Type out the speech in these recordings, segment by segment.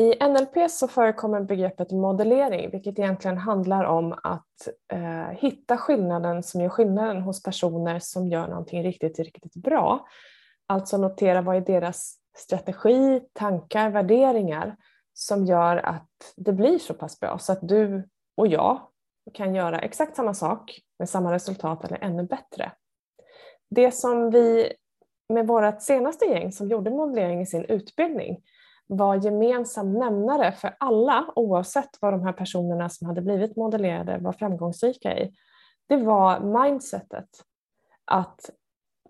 I NLP så förekommer begreppet modellering vilket egentligen handlar om att eh, hitta skillnaden som gör skillnaden hos personer som gör någonting riktigt, riktigt bra. Alltså notera vad är deras strategi, tankar, värderingar som gör att det blir så pass bra så att du och jag kan göra exakt samma sak med samma resultat eller ännu bättre. Det som vi med vårt senaste gäng som gjorde modellering i sin utbildning var gemensam nämnare för alla oavsett vad de här personerna som hade blivit modellerade var framgångsrika i. Det var mindsetet. Att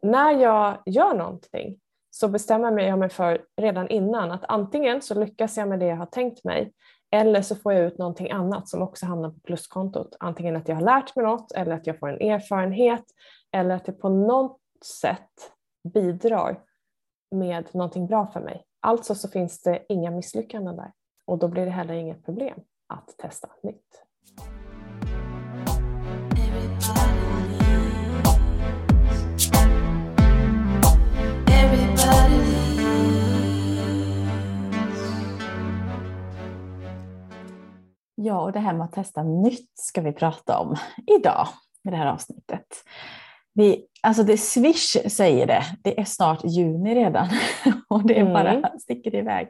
när jag gör någonting så bestämmer jag mig för redan innan att antingen så lyckas jag med det jag har tänkt mig eller så får jag ut någonting annat som också hamnar på pluskontot. Antingen att jag har lärt mig något eller att jag får en erfarenhet eller att det på något sätt bidrar med någonting bra för mig. Alltså så finns det inga misslyckanden där och då blir det heller inget problem att testa nytt. Ja, och det här med att testa nytt ska vi prata om idag i det här avsnittet. Vi, alltså det Swish säger det, det är snart juni redan och det mm. bara sticker iväg.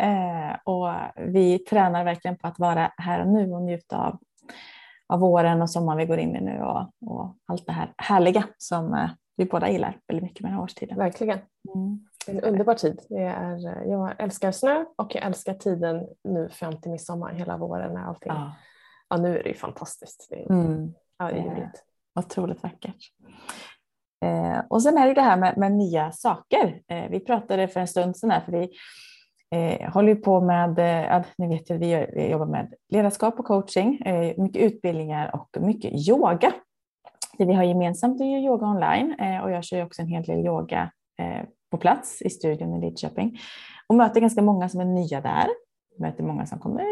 Eh, och vi tränar verkligen på att vara här och nu och njuta av, av våren och sommaren vi går in i nu och, och allt det här härliga som eh, vi båda gillar väldigt mycket med den här årstiden. Verkligen. Mm. En underbar tid. Det är, jag älskar snö och jag älskar tiden nu fram till midsommar, hela våren när allting... Ja. ja nu är det ju fantastiskt. Det är, mm. ja, det är Otroligt vackert. Eh, och sen är det det här med, med nya saker. Eh, vi pratade för en stund sedan här, för vi eh, håller på med, eh, ni vet ju, vi, vi jobbar med ledarskap och coaching, eh, mycket utbildningar och mycket yoga. Det vi har gemensamt är ju yoga online eh, och jag kör också en hel del yoga eh, på plats i studion i Lidköping och möter ganska många som är nya där. möter många som kommer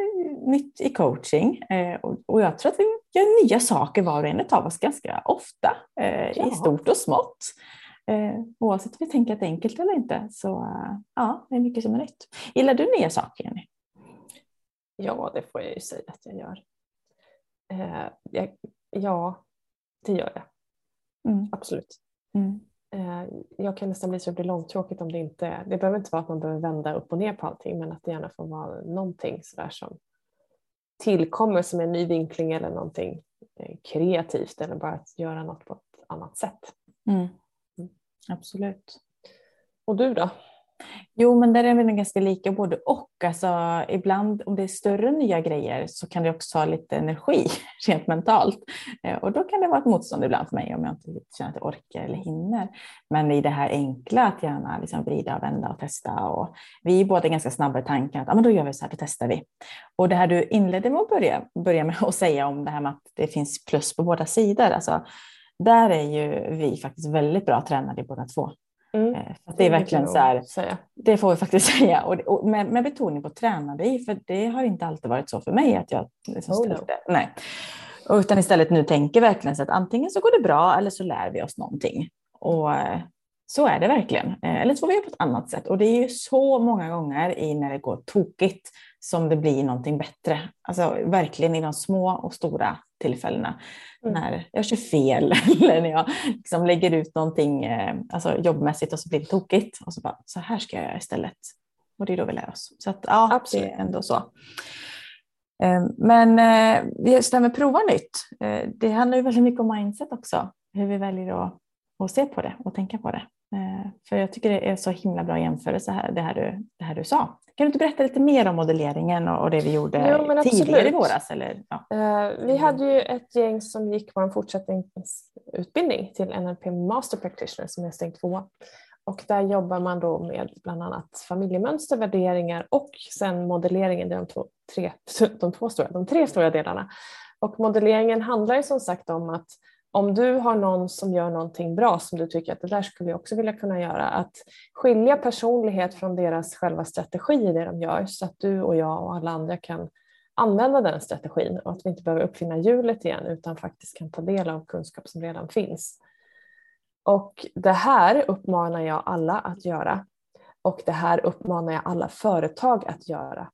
nytt i coaching eh, och jag tror att vi gör nya saker var och en av oss ganska ofta eh, ja. i stort och smått. Eh, oavsett om vi tänker att det är enkelt eller inte så ja, det är mycket som är nytt. Gillar du nya saker Jenny? Ja, det får jag ju säga att jag gör. ja, det gör jag. Mm. Absolut. Mm. Eh, jag kan nästan bli så det blir långtråkigt om det inte, det behöver inte vara att man behöver vända upp och ner på allting men att det gärna får vara någonting sådär som tillkommer som en ny vinkling eller någonting eh, kreativt eller bara att göra något på ett annat sätt. Mm. Mm. Absolut. Och du då? Jo, men där är vi nog ganska lika både och. Alltså, ibland om det är större nya grejer så kan det också ha lite energi rent mentalt. Eh, och då kan det vara ett motstånd ibland för mig om jag inte känner att jag orkar eller hinner. Men i det här enkla att gärna liksom vrida och vända och testa. Och vi är båda ganska snabba i tanken att ah, men då gör vi så här, då testar vi. Och det här du inledde med att börja, börja med att säga om det här med att det finns plus på båda sidor. Alltså, där är ju vi faktiskt väldigt bra tränade båda två. Mm. Eh, det är verkligen så här, det får vi faktiskt säga, och, och med, med betoning på tränade i, för det har inte alltid varit så för mig att jag liksom oh, no. nej. Utan istället nu tänker verkligen så att antingen så går det bra eller så lär vi oss någonting. Och eh, så är det verkligen. Eh, eller så får vi göra på ett annat sätt. Och det är ju så många gånger i när det går tokigt som det blir någonting bättre. Alltså verkligen i de små och stora tillfällena. Mm. När jag kör fel eller när jag liksom lägger ut någonting eh, alltså jobbmässigt och så blir det tokigt. Och så bara, så här ska jag göra istället. Och det är då vi lär oss. Så att, ja, Absolut. det är ändå så. Eh, men just det här med prova nytt. Det handlar ju väldigt mycket om mindset också. Hur vi väljer att, att se på det och tänka på det. För jag tycker det är så himla bra jämförelse här, det här du, det här du sa. Kan du inte berätta lite mer om modelleringen och det vi gjorde jo, tidigare i våras? Eller, ja. uh, vi hade ju ett gäng som gick vår fortsättningsutbildning till NLP Master Practitioner som är steg två. Och där jobbar man då med bland annat familjemönster, värderingar och sen modelleringen. Det är de, två, tre, de, två stora, de tre stora delarna. Och modelleringen handlar ju som sagt om att om du har någon som gör någonting bra som du tycker att det där skulle jag också vilja kunna göra, att skilja personlighet från deras själva strategi i det de gör så att du och jag och alla andra kan använda den strategin och att vi inte behöver uppfinna hjulet igen utan faktiskt kan ta del av kunskap som redan finns. Och det här uppmanar jag alla att göra och det här uppmanar jag alla företag att göra.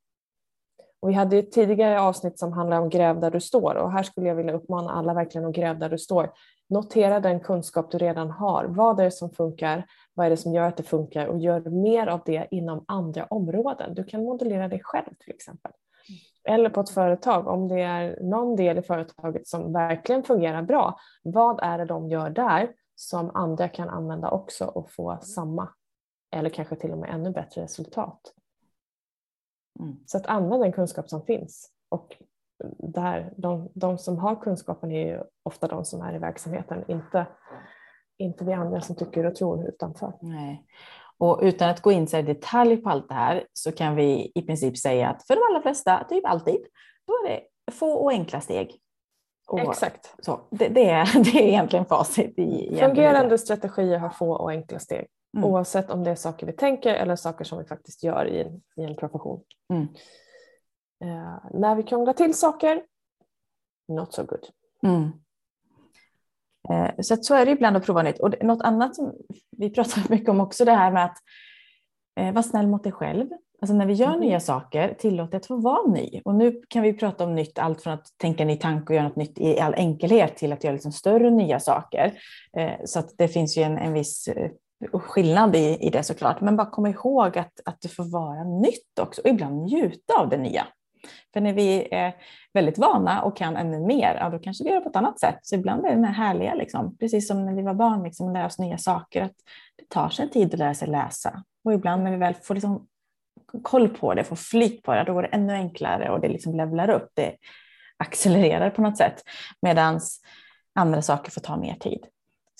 Och vi hade ett tidigare avsnitt som handlade om gräv där du står och här skulle jag vilja uppmana alla verkligen att gräva där du står. Notera den kunskap du redan har. Vad är det som funkar? Vad är det som gör att det funkar? Och gör mer av det inom andra områden. Du kan modellera dig själv till exempel. Eller på ett företag, om det är någon del i företaget som verkligen fungerar bra, vad är det de gör där som andra kan använda också och få samma eller kanske till och med ännu bättre resultat? Mm. Så att använda den kunskap som finns. Och där, de, de som har kunskapen är ju ofta de som är i verksamheten, inte, inte vi andra som tycker och tror utanför. Nej. Och utan att gå in så i detalj på allt det här så kan vi i princip säga att för de allra flesta, typ alltid, då är det få och enkla steg. Och Exakt. Så, det, det, är, det är egentligen facit. I, Fungerande strategier har få och enkla steg. Mm. Oavsett om det är saker vi tänker eller saker som vi faktiskt gör i, i en profession. Mm. Uh, när vi krånglar till saker, not so good. Mm. Uh, så, så är det ibland att prova nytt. Och något annat som vi pratar mycket om också, det här med att uh, vara snäll mot dig själv. Alltså när vi gör mm. nya saker, tillåt dig att få vara ny. Och nu kan vi prata om nytt, allt från att tänka ny tanke och göra något nytt i all enkelhet till att göra liksom större nya saker. Så att det finns ju en, en viss och skillnad i, i det såklart. Men bara kom ihåg att, att det får vara nytt också och ibland njuta av det nya. För när vi är väldigt vana och kan ännu mer, ja, då kanske vi gör det på ett annat sätt. Så ibland är det den här härliga, liksom, precis som när vi var barn, liksom, lära oss nya saker. Att det tar sig en tid att lära sig läsa. Och ibland när vi väl får liksom koll på det, får flyt på det, då går det ännu enklare och det liksom levlar upp. Det accelererar på något sätt. Medan andra saker får ta mer tid.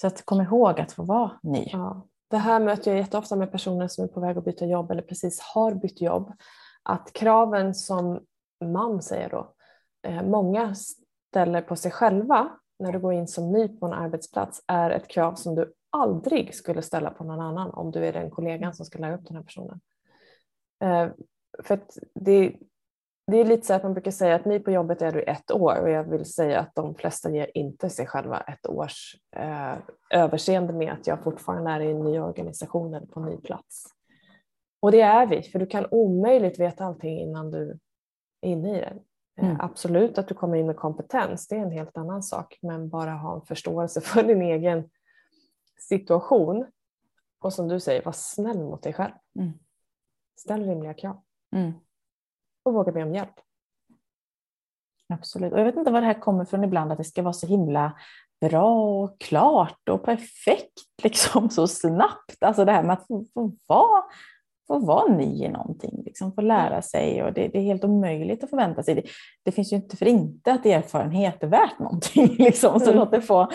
Så att kom ihåg att få vara ny. Ja. Det här möter jag jätteofta med personer som är på väg att byta jobb eller precis har bytt jobb. Att kraven som man säger då, eh, många ställer på sig själva när du går in som ny på en arbetsplats är ett krav som du aldrig skulle ställa på någon annan om du är den kollegan som ska lära upp den här personen. Eh, för det, det är lite så att man brukar säga att ny på jobbet är du ett år och jag vill säga att de flesta ger inte sig själva ett års eh, överseende med att jag fortfarande är i en ny organisation eller på en ny plats. Och det är vi, för du kan omöjligt veta allting innan du är inne i det. Eh, mm. Absolut att du kommer in med kompetens, det är en helt annan sak, men bara ha en förståelse för din egen situation och som du säger, var snäll mot dig själv. Mm. Ställ rimliga krav. Mm och våga be om hjälp. Absolut. Och jag vet inte var det här kommer från ibland, att det ska vara så himla bra och klart och perfekt liksom så snabbt. Alltså det här med att få, få vara få vara ny i någonting, liksom, få lära sig och det, det, är helt omöjligt att förvänta sig. Det, det, finns ju inte för inte att erfarenhet är värt någonting, liksom, så mm. låt, det få,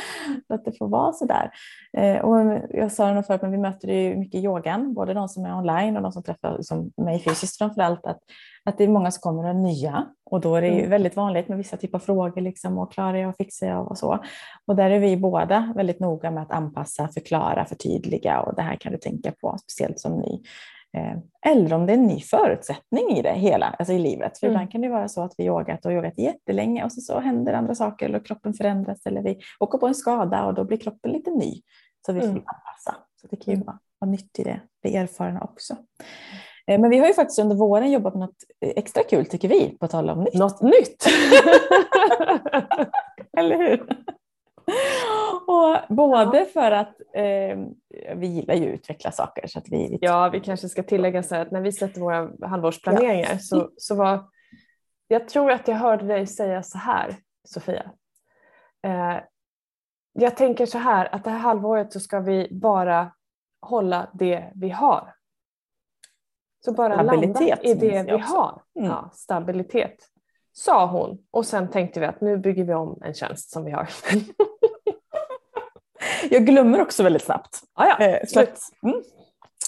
låt det få vara sådär. Eh, och jag sa det nog förut, men vi möter ju mycket i yogan, både de som är online och de som träffar liksom, mig fysiskt framför allt, att, att det är många som kommer och nya och då är det ju mm. väldigt vanligt med vissa typer av frågor liksom, och klarar jag, fixar jag och så. Och där är vi båda väldigt noga med att anpassa, förklara, förtydliga och det här kan du tänka på, speciellt som ny. Eh, eller om det är en ny förutsättning i det hela, alltså i livet. För mm. ibland kan det vara så att vi yogat och yogat jättelänge och så, så händer andra saker eller kroppen förändras eller vi åker på en skada och då blir kroppen lite ny. Så vi får mm. anpassa. Så det kan ju mm. vara, vara nytt i det, bli erfarna också. Eh, men vi har ju faktiskt under våren jobbat med något extra kul tycker vi, på tal om nytt. Något nytt! eller hur? Och både för att eh, vi gillar ju att utveckla saker. Så att vi, ja, vi kanske ska tillägga så att när vi sätter våra halvårsplaneringar ja. så, så var, jag tror att jag hörde dig säga så här, Sofia. Eh, jag tänker så här att det här halvåret så ska vi bara hålla det vi har. Så bara landa i det vi har. Mm. Ja, stabilitet sa hon och sen tänkte vi att nu bygger vi om en tjänst som vi har. jag glömmer också väldigt snabbt. Ah, ja, eh, så att, mm.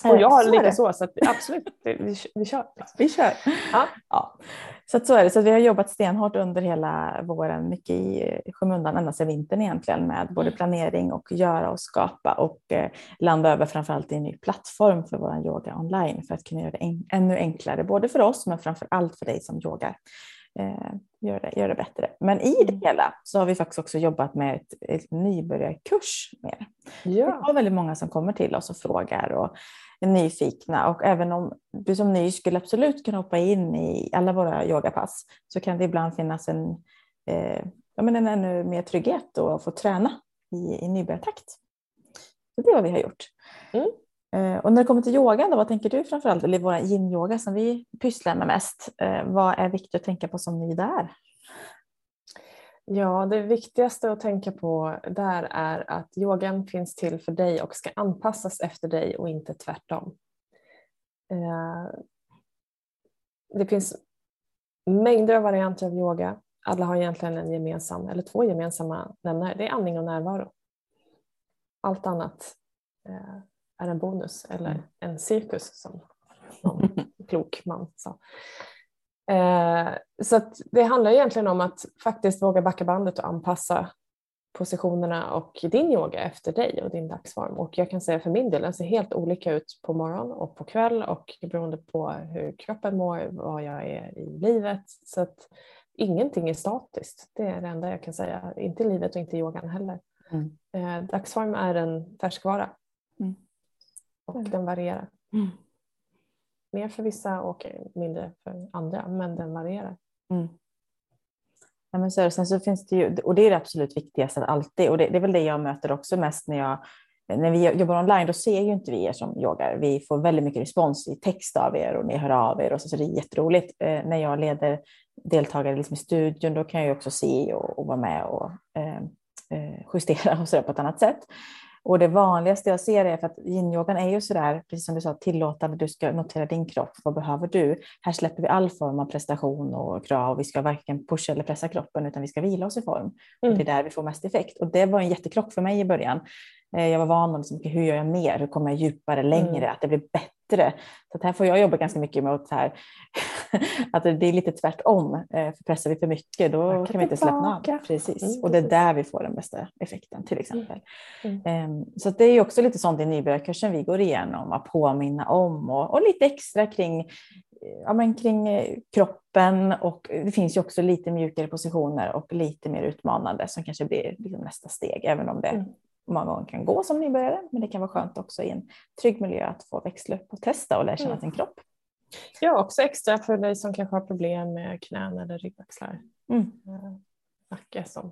Och jag har så lite så, så att absolut, vi, vi kör. Vi kör. Ja. ja. Så att så är det. Så vi har jobbat stenhårt under hela våren, mycket i skymundan, ända sedan vintern egentligen, med både mm. planering och göra och skapa och eh, landa över framförallt i en ny plattform för vår yoga online för att kunna göra det en, ännu enklare, både för oss men framför allt för dig som yogar eh, göra det, gör det bättre. Men i det mm. hela så har vi faktiskt också jobbat med ett, ett nybörjarkurs mer. Ja. Vi har väldigt många som kommer till oss och frågar och nyfikna och även om du som ny skulle absolut kunna hoppa in i alla våra yogapass så kan det ibland finnas en, eh, ja, men en ännu mer trygghet och att få träna i, i nybörjartakt. Så det är vad vi har gjort. Mm. Eh, och när det kommer till yogan, då, vad tänker du framförallt, eller vår yin-yoga som vi pysslar med mest, eh, vad är viktigt att tänka på som ny där? Ja, det viktigaste att tänka på där är att yogan finns till för dig och ska anpassas efter dig och inte tvärtom. Eh, det finns mängder av varianter av yoga. Alla har egentligen en gemensam, eller två gemensamma nämnare. Det är andning och närvaro. Allt annat är en bonus eller mm. en cirkus som någon klok man sa. Eh, så det handlar egentligen om att faktiskt våga backa bandet och anpassa positionerna och din yoga efter dig och din dagsform. Och jag kan säga för min del, den ser helt olika ut på morgon och på kväll och beroende på hur kroppen mår, vad jag är i livet. Så att ingenting är statiskt. Det är det enda jag kan säga. Inte i livet och inte i yogan heller. Mm. Eh, dagsform är en färskvara mm. Och mm. den varierar. Mm. Mer för vissa och mindre för andra, men den varierar. Mm. Ja, men så, sen så finns det ju, och det är det absolut viktigaste alltid, och det, det är väl det jag möter också mest när jag när vi jobbar online, då ser ju inte vi er som yogar. Vi får väldigt mycket respons i text av er och ni hör av er och så, så det är jätteroligt. Eh, när jag leder deltagare liksom i studion, då kan jag också se och, och vara med och eh, eh justera och så på ett annat sätt. Och det vanligaste jag ser är för att yin-yogan är ju sådär, precis som du sa, tillåtande, du ska notera din kropp, vad behöver du? Här släpper vi all form av prestation och krav, vi ska varken pusha eller pressa kroppen utan vi ska vila oss i form. Mm. Och det är där vi får mest effekt. Och det var en jättekrock för mig i början. Eh, jag var van med liksom, hur gör jag mer, hur kommer jag djupare, längre, mm. att det blir bättre. Så här får jag jobba ganska mycket med att, här, att det är lite tvärtom. Eh, för pressar vi för mycket då kan vi inte släppa av. Precis. Mm, och det är där vi får den bästa effekten till exempel. Mm. Mm. Så det är också lite sånt i nybörjarkursen vi går igenom, att påminna om och, och lite extra kring ja, men kring eh, kroppen och det finns ju också lite mjukare positioner och lite mer utmanande som kanske blir liksom nästa steg, även om det mm många gånger kan gå som nybörjare, men det kan vara skönt också i en trygg miljö att få växla upp och testa och lära känna mm. sin kropp. Ja, också extra för dig som kanske har problem med knän eller ryggväxlar. Mm. Eh, nacke som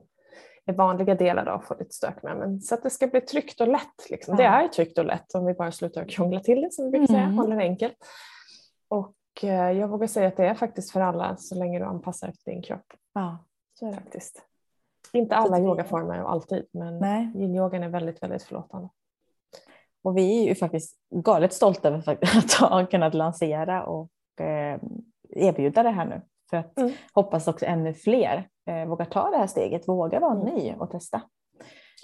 är vanliga delar att få lite stök med. Men så att det ska bli tryggt och lätt. Liksom. Det är tryggt och lätt om vi bara slutar krångla till det som vi brukar säga, mm. håller det enkelt. Och eh, jag vågar säga att det är faktiskt för alla så länge du anpassar efter din kropp. Ja, så är det faktiskt. Inte alla yogaformer alltid, men yin-yogan är väldigt, väldigt förlåtande. Och vi är ju faktiskt galet stolta över att ha kunnat lansera och eh, erbjuda det här nu. För att mm. hoppas också ännu fler eh, vågar ta det här steget, vågar vara mm. ny och testa.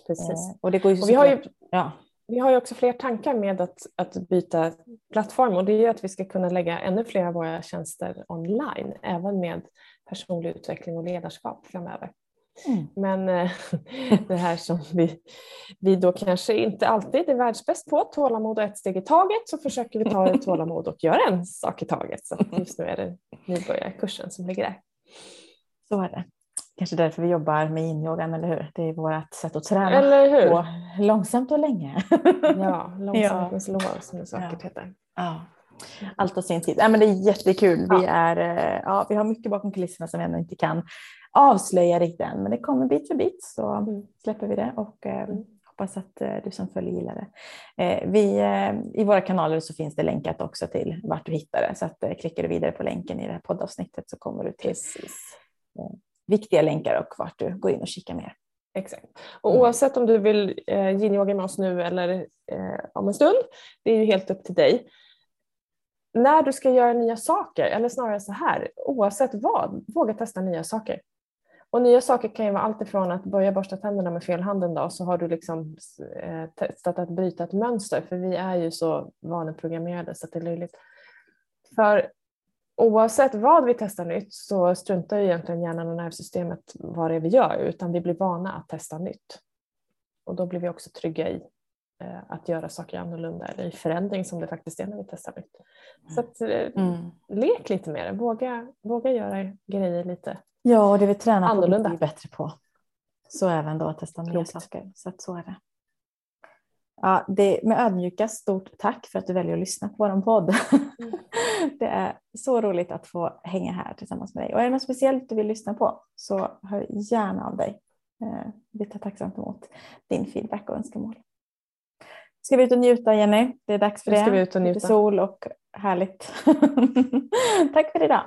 Precis. Eh, och det går ju och vi, har ju, ja. vi har ju också fler tankar med att, att byta plattform och det är ju att vi ska kunna lägga ännu fler av våra tjänster online, även med personlig utveckling och ledarskap framöver. Mm. Men eh, det här som vi, vi då kanske inte alltid är världsbäst på, tålamod och ett steg i taget, så försöker vi ta tålamod och göra en sak i taget. Så just nu är det nybörjarkursen som ligger där. Så är det. Kanske därför vi jobbar med yin-yogan, eller hur? Det är vårt sätt att träna eller hur? på långsamt och länge. ja, långsamt med slå som det säkert ja. heter. Ja. Allt har sin tid. Ja, men det är jättekul. Ja. Vi, är, eh, ja, vi har mycket bakom kulisserna som vi ännu inte kan avslöja riktigt än, men det kommer bit för bit så mm. släpper vi det och eh, mm. hoppas att eh, du som följer gillar det. Vi, I våra kanaler så finns det länkat också till vart du hittar det så att klickar du vidare på länken i det här poddavsnittet så kommer du till viktiga länkar och vart du går in och kikar mer. Exakt. Och mm. oavsett om du vill eh, yin-yoga med oss nu eller eh, om en stund, det är ju helt upp till dig när du ska göra nya saker, eller snarare så här, oavsett vad, våga testa nya saker. Och nya saker kan ju vara allt ifrån att börja borsta tänderna med fel hand en dag så har du liksom eh, testat att bryta ett mönster för vi är ju så vaneprogrammerade så att det är löjligt. För oavsett vad vi testar nytt så struntar ju egentligen hjärnan och nervsystemet vad det är vi gör utan vi blir vana att testa nytt. Och då blir vi också trygga i Eh, att göra saker annorlunda eller i förändring som det faktiskt är när vi testar nytt. Mm. Så att, eh, mm. lek lite med det, våga, våga göra grejer lite Ja, och det vi tränar annorlunda. på blir vi bättre på. Så även då att testa nya saker. Så att så är det. Ja, det, med ödmjuka, stort tack för att du väljer att lyssna på vår podd. Mm. det är så roligt att få hänga här tillsammans med dig. Och är det något speciellt du vill lyssna på så hör gärna av dig. Eh, vi tar tacksamt emot din feedback och önskemål. Ska vi ut och njuta Jenny? Det är dags för det. Ska vi ut och njuta. Lite sol och härligt. Tack för idag.